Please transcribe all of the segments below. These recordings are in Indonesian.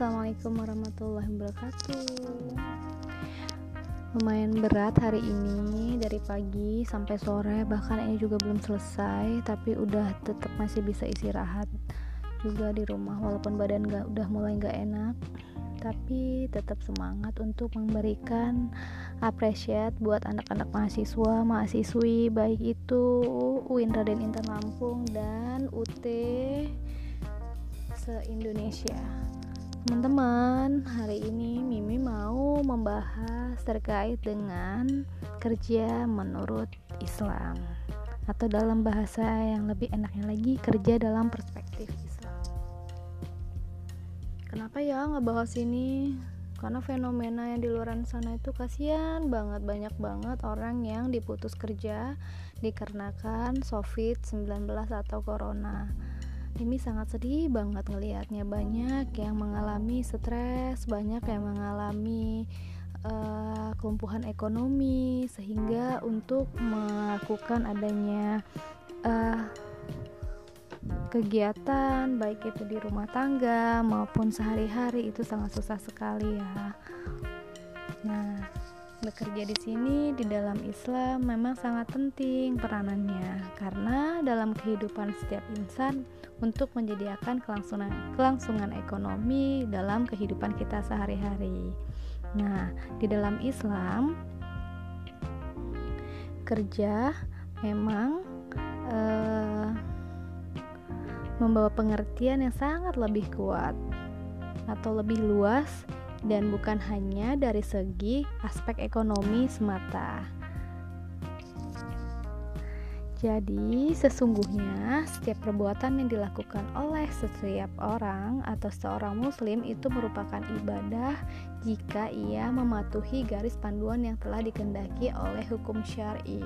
Assalamualaikum warahmatullahi wabarakatuh. Lumayan berat hari ini Dari pagi sampai sore. Bahkan ini juga belum selesai Tapi udah tetap masih bisa istirahat Juga di rumah Walaupun badan gak, udah mulai gak enak. Tapi tetap semangat untuk memberikan Apresiat buat anak-anak mahasiswa Mahasiswi Baik itu UIN Raden Intan Lampung Dan UT se-Indonesia Teman-teman, hari ini Mimi mau membahas terkait dengan kerja menurut Islam atau dalam bahasa yang lebih enaknya lagi kerja dalam perspektif Islam. Kenapa ya ngebahas ini? Karena fenomena yang di luar sana itu kasihan banget banyak banget orang yang diputus kerja dikarenakan COVID-19 atau corona ini sangat sedih banget ngelihatnya. Banyak yang mengalami stres banyak yang mengalami uh, kelumpuhan ekonomi sehingga untuk melakukan adanya uh, kegiatan baik itu di rumah tangga maupun sehari-hari itu sangat susah sekali ya bekerja di sini di dalam Islam memang sangat penting peranannya karena dalam kehidupan setiap insan untuk menyediakan kelangsungan kelangsungan ekonomi dalam kehidupan kita sehari-hari. Nah, di dalam Islam kerja memang eh, membawa pengertian yang sangat lebih kuat atau lebih luas dan bukan hanya dari segi aspek ekonomi semata. Jadi, sesungguhnya setiap perbuatan yang dilakukan oleh setiap orang atau seorang muslim itu merupakan ibadah jika ia mematuhi garis panduan yang telah dikendaki oleh hukum syar'i.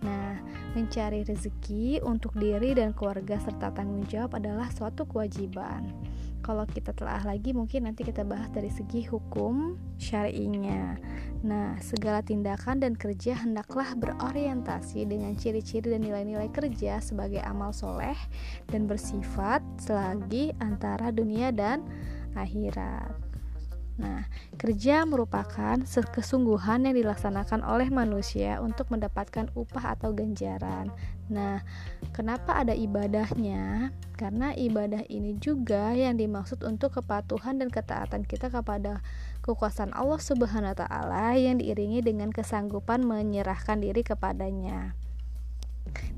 Nah, mencari rezeki untuk diri dan keluarga serta tanggung jawab adalah suatu kewajiban kalau kita telah lagi mungkin nanti kita bahas dari segi hukum syar'inya. Nah, segala tindakan dan kerja hendaklah berorientasi dengan ciri-ciri dan nilai-nilai kerja sebagai amal soleh dan bersifat selagi antara dunia dan akhirat. Nah, kerja merupakan kesungguhan yang dilaksanakan oleh manusia untuk mendapatkan upah atau ganjaran. Nah, kenapa ada ibadahnya? Karena ibadah ini juga yang dimaksud untuk kepatuhan dan ketaatan kita kepada kekuasaan Allah Subhanahu wa taala yang diiringi dengan kesanggupan menyerahkan diri kepadanya.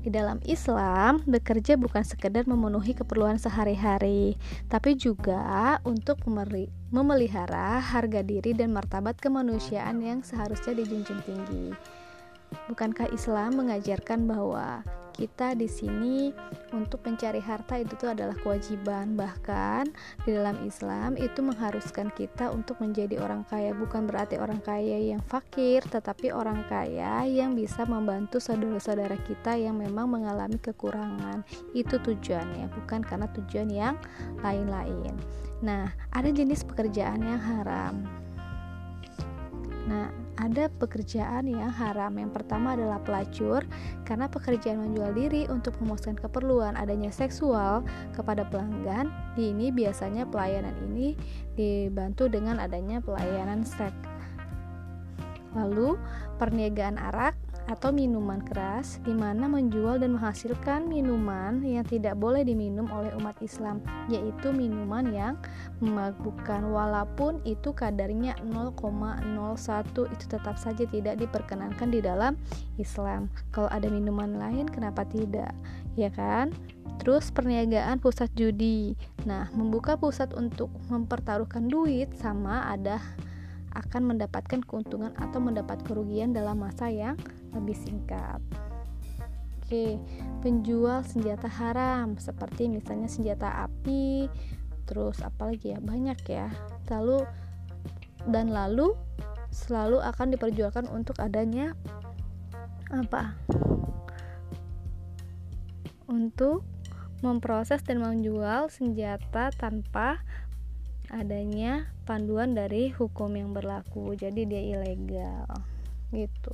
Di dalam Islam, bekerja bukan sekedar memenuhi keperluan sehari-hari, tapi juga untuk memelihara harga diri dan martabat kemanusiaan yang seharusnya dijunjung tinggi. Bukankah Islam mengajarkan bahwa kita di sini untuk mencari harta itu tuh adalah kewajiban? Bahkan di dalam Islam itu mengharuskan kita untuk menjadi orang kaya. Bukan berarti orang kaya yang fakir tetapi orang kaya yang bisa membantu saudara-saudara kita yang memang mengalami kekurangan. Itu tujuannya bukan karena tujuan yang lain-lain. Nah ada jenis pekerjaan yang haram. Nah ada pekerjaan yang haram. Yang pertama adalah pelacur, karena pekerjaan menjual diri untuk memuaskan keperluan adanya seksual kepada pelanggan. Di ini biasanya pelayanan ini dibantu dengan adanya pelayanan seks. Lalu, perniagaan arak atau minuman keras di mana menjual dan menghasilkan minuman yang tidak boleh diminum oleh umat Islam yaitu minuman yang memabukkan walaupun itu kadarnya 0,01 itu tetap saja tidak diperkenankan di dalam Islam. Kalau ada minuman lain kenapa tidak? Ya kan? Terus perniagaan pusat judi. Nah, membuka pusat untuk mempertaruhkan duit sama ada akan mendapatkan keuntungan atau mendapat kerugian dalam masa yang lebih singkat. Oke, penjual senjata haram seperti misalnya senjata api, terus apalagi ya banyak ya. Lalu dan lalu selalu akan diperjualkan untuk adanya apa? Untuk memproses dan menjual senjata tanpa adanya panduan dari hukum yang berlaku jadi dia ilegal gitu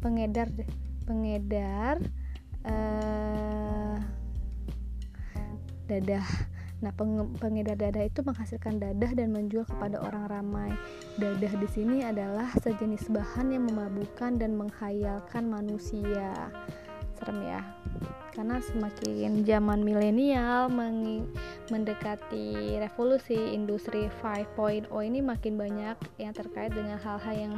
pengedar pengedar uh, dadah Nah, pengedar dadah itu menghasilkan dadah dan menjual kepada orang ramai. Dadah di sini adalah sejenis bahan yang memabukkan dan menghayalkan manusia. Serem ya. Karena semakin zaman milenial mendekati revolusi industri 5.0 ini makin banyak yang terkait dengan hal-hal yang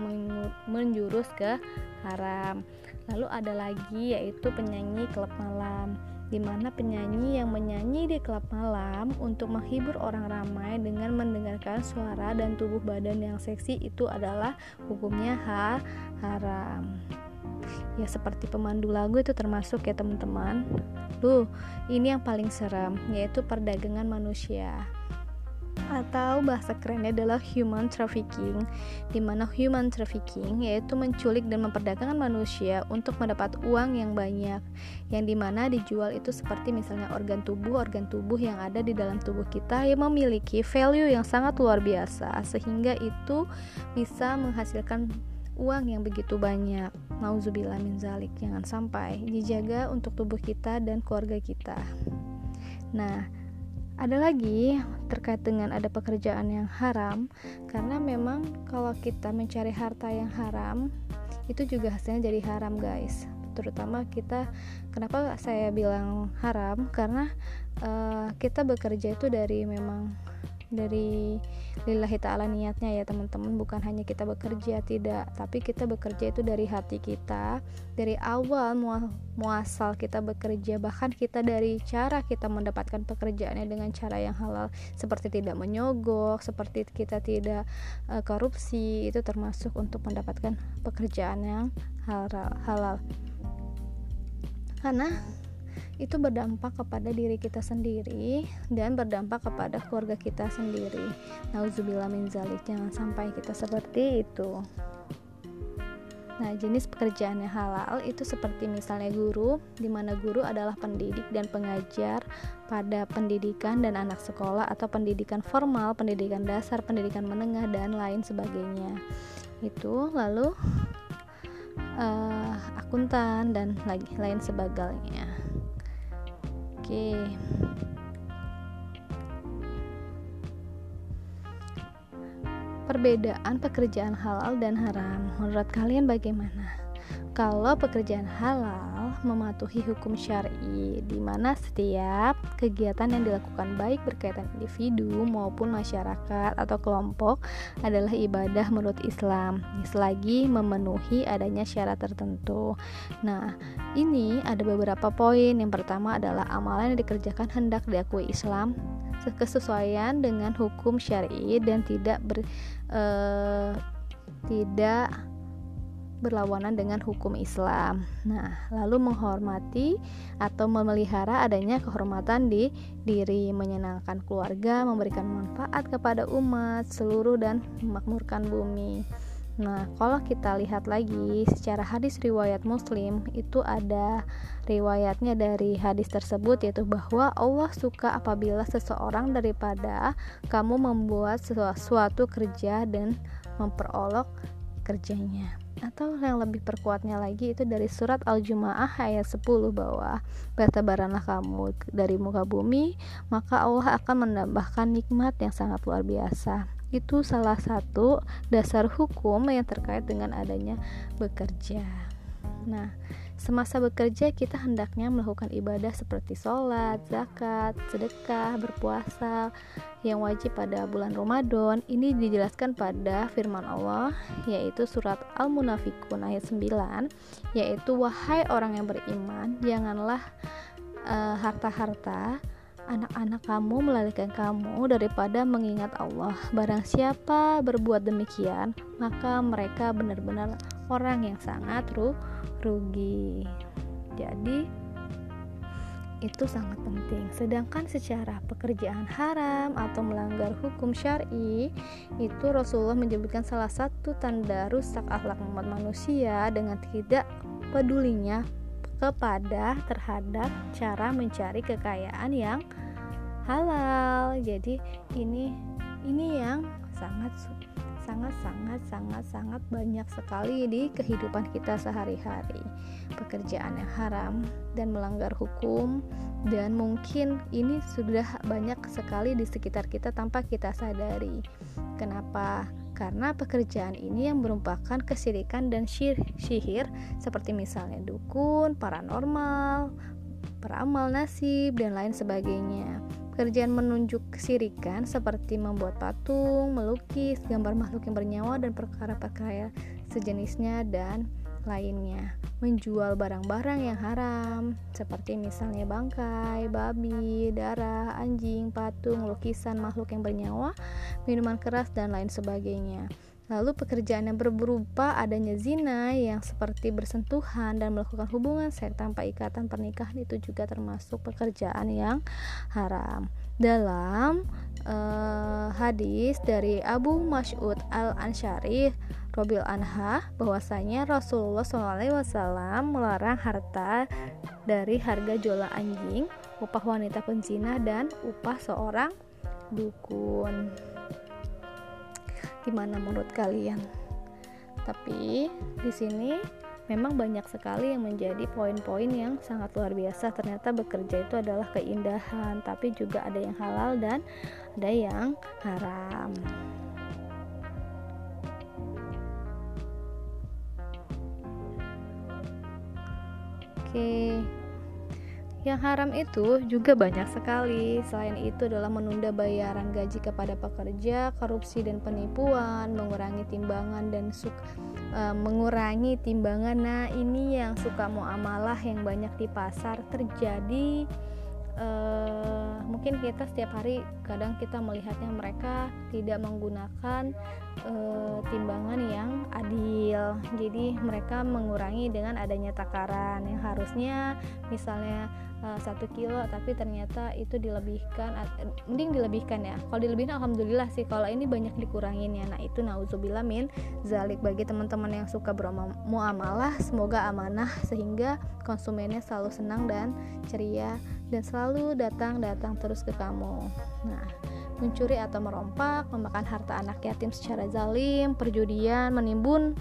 menjurus ke haram. Lalu ada lagi yaitu penyanyi klub malam di mana penyanyi yang menyanyi di klub malam untuk menghibur orang ramai dengan mendengarkan suara dan tubuh badan yang seksi itu adalah hukumnya ha haram. Ya seperti pemandu lagu itu termasuk ya teman-teman. Duh, ini yang paling serem yaitu perdagangan manusia atau bahasa kerennya adalah human trafficking di mana human trafficking yaitu menculik dan memperdagangkan manusia untuk mendapat uang yang banyak yang di mana dijual itu seperti misalnya organ tubuh organ tubuh yang ada di dalam tubuh kita yang memiliki value yang sangat luar biasa sehingga itu bisa menghasilkan uang yang begitu banyak. Nauzubillah min zalik jangan sampai dijaga untuk tubuh kita dan keluarga kita. Nah ada lagi terkait dengan ada pekerjaan yang haram. Karena memang kalau kita mencari harta yang haram itu juga hasilnya jadi haram guys. Terutama kita kenapa saya bilang haram? Karena uh, kita bekerja itu dari memang dari lillahi ta'ala niatnya ya teman-teman. Bukan hanya kita bekerja tidak. Tapi kita bekerja itu dari hati kita dari awal muasal kita bekerja bahkan kita dari cara kita mendapatkan pekerjaannya dengan cara yang halal. Seperti tidak menyogok seperti kita tidak uh, korupsi itu termasuk untuk mendapatkan pekerjaan yang halal, halal. karena itu berdampak kepada diri kita sendiri dan berdampak kepada keluarga kita sendiri. Nauzubillah min zalik, jangan sampai kita seperti itu. Nah, jenis pekerjaan yang halal itu seperti misalnya guru, di mana guru adalah pendidik dan pengajar pada pendidikan dan anak sekolah atau pendidikan formal, pendidikan dasar, pendidikan menengah dan lain sebagainya. Itu lalu uh, akuntan dan lagi lain sebagainya. Oke. Perbedaan pekerjaan halal dan haram. Menurut kalian bagaimana? kalau pekerjaan halal mematuhi hukum syar'i di mana setiap kegiatan yang dilakukan baik berkaitan individu maupun masyarakat atau kelompok adalah ibadah menurut Islam selagi memenuhi adanya syarat tertentu. Nah, ini ada beberapa poin. Yang pertama adalah amalan yang dikerjakan hendak diakui Islam kesesuaian dengan hukum syar'i dan tidak ber, uh, tidak berlawanan dengan hukum Islam. Nah, lalu menghormati atau memelihara adanya kehormatan di diri, menyenangkan keluarga, memberikan manfaat kepada umat seluruh dan memakmurkan bumi. Nah, kalau kita lihat lagi secara hadis riwayat Muslim itu ada riwayatnya dari hadis tersebut yaitu bahwa Allah suka apabila seseorang daripada kamu membuat sesuatu kerja dan memperolok kerjanya atau yang lebih perkuatnya lagi itu dari surat Al-Jumu'ah ayat 10 bahwa bertebaranlah kamu dari muka bumi maka Allah akan menambahkan nikmat yang sangat luar biasa. Itu salah satu dasar hukum yang terkait dengan adanya bekerja. Nah Semasa bekerja, kita hendaknya melakukan ibadah seperti sholat, zakat, sedekah, berpuasa yang wajib pada bulan Ramadan. Ini dijelaskan pada firman Allah, yaitu surat Al-Munafikun ayat 9, yaitu wahai orang yang beriman, janganlah eh, harta-harta uh, anak-anak kamu melarikan kamu daripada mengingat Allah. Barang siapa berbuat demikian, maka mereka benar-benar orang yang sangat ru rugi. Jadi, itu sangat penting. Sedangkan secara pekerjaan haram atau melanggar hukum syar'i, itu Rasulullah menyebutkan salah satu tanda rusak akhlak umat manusia dengan tidak pedulinya kepada terhadap cara mencari kekayaan yang halal. Jadi ini ini yang sangat sangat sangat sangat sangat banyak sekali di kehidupan kita sehari-hari pekerjaan yang haram dan melanggar hukum dan mungkin ini sudah banyak sekali di sekitar kita tanpa kita sadari kenapa karena pekerjaan ini yang merupakan kesirikan dan sihir seperti misalnya dukun, paranormal, peramal nasib, dan lain sebagainya. Pekerjaan menunjuk kesirikan seperti membuat patung, melukis, gambar makhluk yang bernyawa, dan perkara-perkara sejenisnya dan lainnya. Menjual barang-barang yang haram, seperti misalnya bangkai, babi, darah, anjing, patung, lukisan makhluk yang bernyawa, minuman keras, dan lain sebagainya. Lalu pekerjaan yang berupa adanya zina yang seperti bersentuhan dan melakukan hubungan seks tanpa ikatan pernikahan itu juga termasuk pekerjaan yang haram. Dalam uh, hadis dari Abu Mas'ud Al-Ansyari Robil Anha bahwasanya Rasulullah SAW melarang harta dari harga jualan anjing, upah wanita penzina dan upah seorang dukun gimana menurut kalian? Tapi di sini memang banyak sekali yang menjadi poin-poin yang sangat luar biasa. Ternyata bekerja itu adalah keindahan tapi juga ada yang halal dan ada yang haram. Oke. okay. Yang haram itu juga banyak sekali. Selain itu adalah menunda bayaran gaji kepada pekerja, korupsi dan penipuan, mengurangi timbangan dan suka uh, mengurangi timbangan. Nah, ini yang suka muamalah yang banyak di pasar terjadi mungkin kita setiap hari kadang kita melihatnya mereka tidak menggunakan uh, timbangan yang adil. Jadi mereka mengurangi dengan adanya takaran. Yang harusnya misalnya Eh, satu kilo tapi ternyata itu dilebihkan mending dilebihkan ya. Kalau dilebihkan alhamdulillah sih. Kalau ini banyak dikurangin ya. Nah itu nauzubillah min zalik. Bagi teman-teman yang suka bermuamalah semoga amanah sehingga konsumennya selalu senang dan ceria dan selalu datang-datang terus ke kamu. Nah mencuri atau merompak, memakan harta anak yatim secara zalim, perjudian, menimbun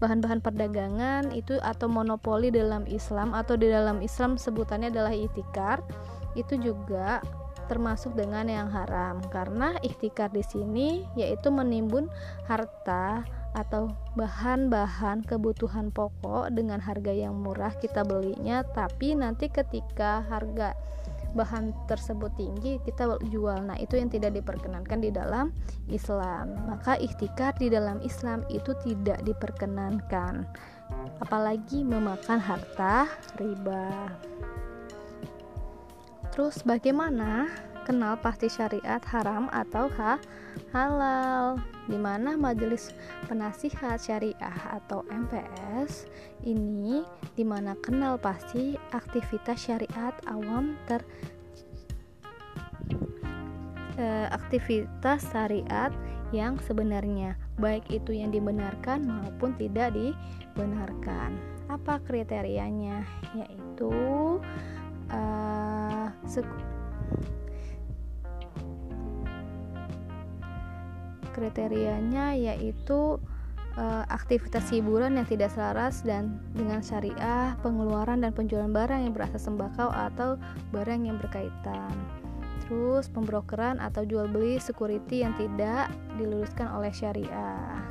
bahan-bahan perdagangan itu atau monopoli dalam Islam atau di dalam Islam sebutannya adalah itikar itu juga termasuk dengan yang haram. Karena ikhtikar di sini yaitu menimbun harta atau bahan-bahan kebutuhan pokok dengan harga yang murah kita belinya tapi nanti ketika harga bahan tersebut tinggi kita jual. Nah itu yang tidak diperkenankan di dalam Islam. Maka ikhtikar di dalam Islam itu tidak diperkenankan. Apalagi memakan harta riba. Terus bagaimana kenal pasti syariat haram atau ha halal. Di mana majelis penasihat syariah atau MPS ini di mana kenal pasti aktivitas syariat awam ter eh, aktivitas syariat yang sebenarnya baik itu yang dibenarkan maupun tidak dibenarkan. Apa kriterianya? Yaitu uh, kriterianya yaitu uh, aktivitas hiburan yang tidak selaras dan dengan syariah, pengeluaran dan penjualan barang yang berasal sembakau atau barang yang berkaitan. Terus pembrokeran atau jual beli security yang tidak diluluskan oleh syariah.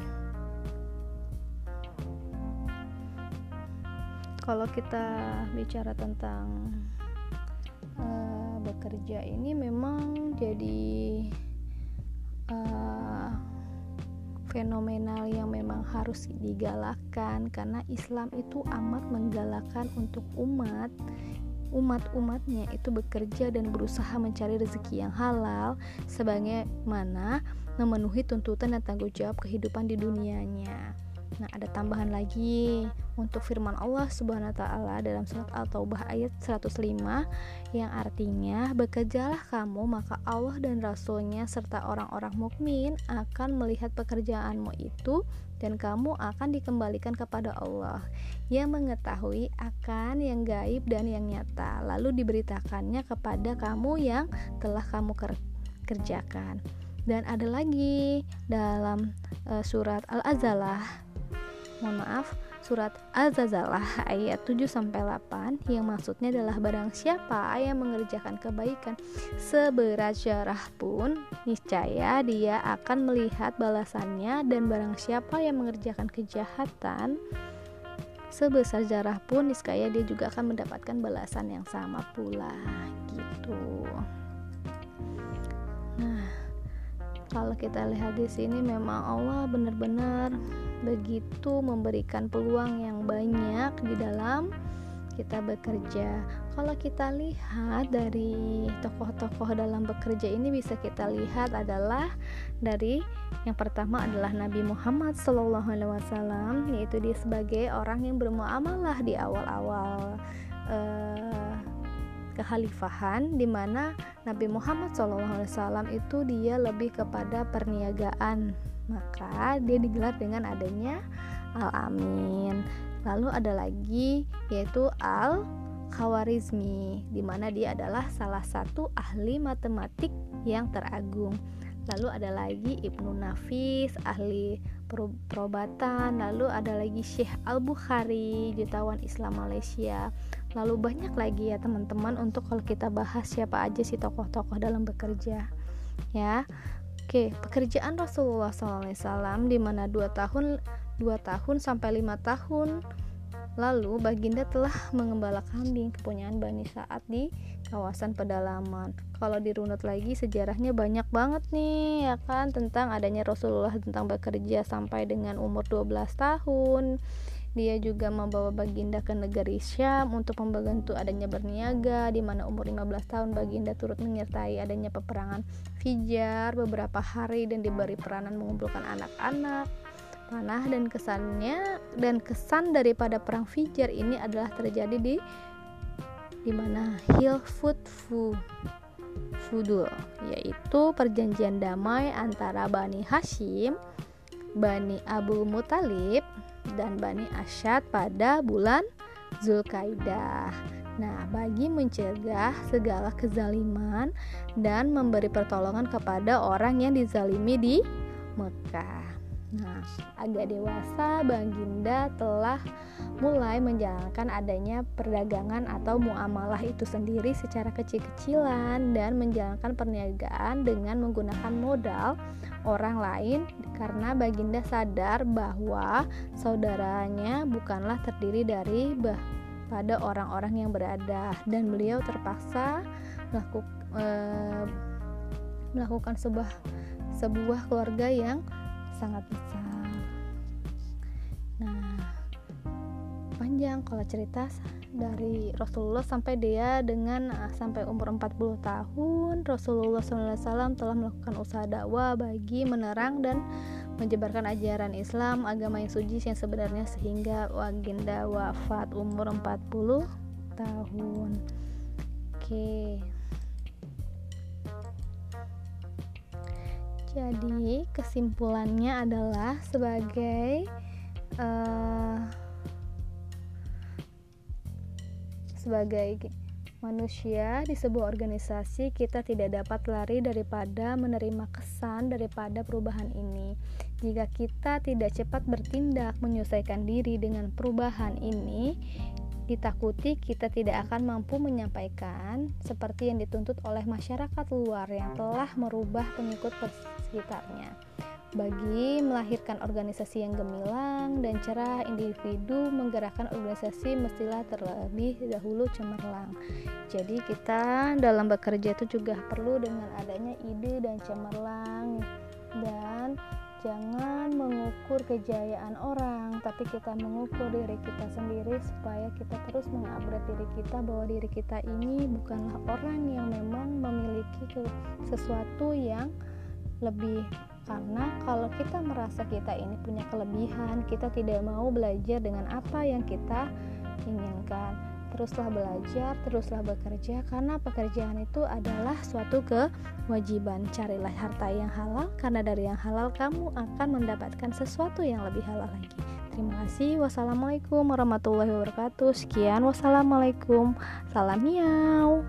Kalau kita bicara tentang uh, bekerja ini memang jadi uh, fenomenal yang memang harus digalakkan karena Islam itu amat menggalakkan untuk umat umat-umatnya itu bekerja dan berusaha mencari rezeki yang halal sebagaimana memenuhi tuntutan dan tanggung jawab kehidupan di dunianya. Nah, ada tambahan lagi. Untuk firman Allah Subhanahu wa taala dalam surat Al-Taubah ayat 105 yang artinya bekerjalah kamu maka Allah dan rasulnya serta orang-orang mukmin akan melihat pekerjaanmu itu dan kamu akan dikembalikan kepada Allah yang mengetahui akan yang gaib dan yang nyata lalu diberitakannya kepada kamu yang telah kamu kerjakan. Dan ada lagi dalam uh, surat Al-Azalah mohon maaf surat Az-Zazalah ayat 7 sampai 8 yang maksudnya adalah barang siapa yang mengerjakan kebaikan seberat jarah pun niscaya dia akan melihat balasannya dan barang siapa yang mengerjakan kejahatan sebesar jarah pun niscaya dia juga akan mendapatkan balasan yang sama pula gitu. Nah, kalau kita lihat di sini memang Allah benar-benar begitu memberikan peluang yang banyak di dalam kita bekerja. Kalau kita lihat dari tokoh-tokoh dalam bekerja ini bisa kita lihat adalah dari yang pertama adalah Nabi Muhammad SAW, yaitu dia sebagai orang yang bermuamalah di awal-awal uh, kekhalifahan di mana Nabi Muhammad SAW itu dia lebih kepada perniagaan maka dia digelar dengan adanya Al-Amin. Lalu ada lagi yaitu Al Khawarizmi di mana dia adalah salah satu ahli matematik yang teragung. Lalu ada lagi Ibnu Nafis ahli perobatan. Lalu ada lagi Syekh Al-Bukhari jutawan Islam Malaysia. Lalu banyak lagi ya teman-teman untuk kalau kita bahas siapa aja sih tokoh-tokoh dalam bekerja ya Oke, pekerjaan Rasulullah SAW di mana dua tahun dua tahun sampai lima tahun lalu Baginda telah mengembala kambing kepunyaan Bani Saat di kawasan pedalaman. Kalau dirunut lagi sejarahnya banyak banget nih ya kan tentang adanya Rasulullah tentang bekerja sampai dengan umur 12 tahun dia juga membawa Baginda ke negeri Syam untuk membantu adanya berniaga di mana umur 15 tahun Baginda turut menyertai adanya peperangan Fijar beberapa hari dan diberi peranan mengumpulkan anak-anak. Panah dan kesannya dan kesan daripada perang Fijar ini adalah terjadi di di mana Hilfut Fu Fudul yaitu perjanjian damai antara Bani Hashim, Bani Abu Mutalib dan Bani Asyad pada bulan Zulkaidah. Nah, bagi mencegah segala kezaliman dan memberi pertolongan kepada orang yang dizalimi di Mekah. Nah, agak dewasa Baginda telah mulai menjalankan adanya perdagangan atau muamalah itu sendiri secara kecil-kecilan dan menjalankan perniagaan dengan menggunakan modal orang lain. Karena Baginda sadar bahwa saudaranya bukanlah terdiri dari bah pada orang-orang yang berada. Dan beliau terpaksa melakukan eh, melakukan sebuah sebuah keluarga yang sangat besar. Nah, panjang kalau cerita dari Rasulullah sampai dia dengan uh, sampai umur 40 tahun Rasulullah SAW telah melakukan usaha dakwah bagi menerang dan menyebarkan ajaran Islam agama yang suci yang sebenarnya sehingga Waginda wafat umur 40 tahun oke okay. Jadi kesimpulannya adalah sebagai uh, sebagai manusia di sebuah organisasi kita tidak dapat lari daripada menerima kesan daripada perubahan ini. Jika kita tidak cepat bertindak menyelesaikan diri dengan perubahan ini, ditakuti kita tidak akan mampu menyampaikan seperti yang dituntut oleh masyarakat luar yang telah merubah pengikut sekitarnya. Bagi melahirkan organisasi yang gemilang dan cerah, individu menggerakkan organisasi mestilah terlebih dahulu cemerlang. Jadi kita dalam bekerja itu juga perlu dengan adanya ide dan cemerlang dan jangan mengukur kejayaan orang tapi kita mengukur diri kita sendiri supaya kita terus mengupgrade diri kita bahwa diri kita ini bukanlah orang yang memang memiliki sesuatu yang lebih. Karena kalau kita merasa kita ini punya kelebihan kita tidak mau belajar dengan apa yang kita inginkan teruslah belajar, teruslah bekerja karena pekerjaan itu adalah suatu kewajiban. Carilah harta yang halal karena dari yang halal kamu akan mendapatkan sesuatu yang lebih halal lagi. Terima kasih. Wassalamualaikum warahmatullahi wabarakatuh. Sekian. Wassalamualaikum. Salam miau.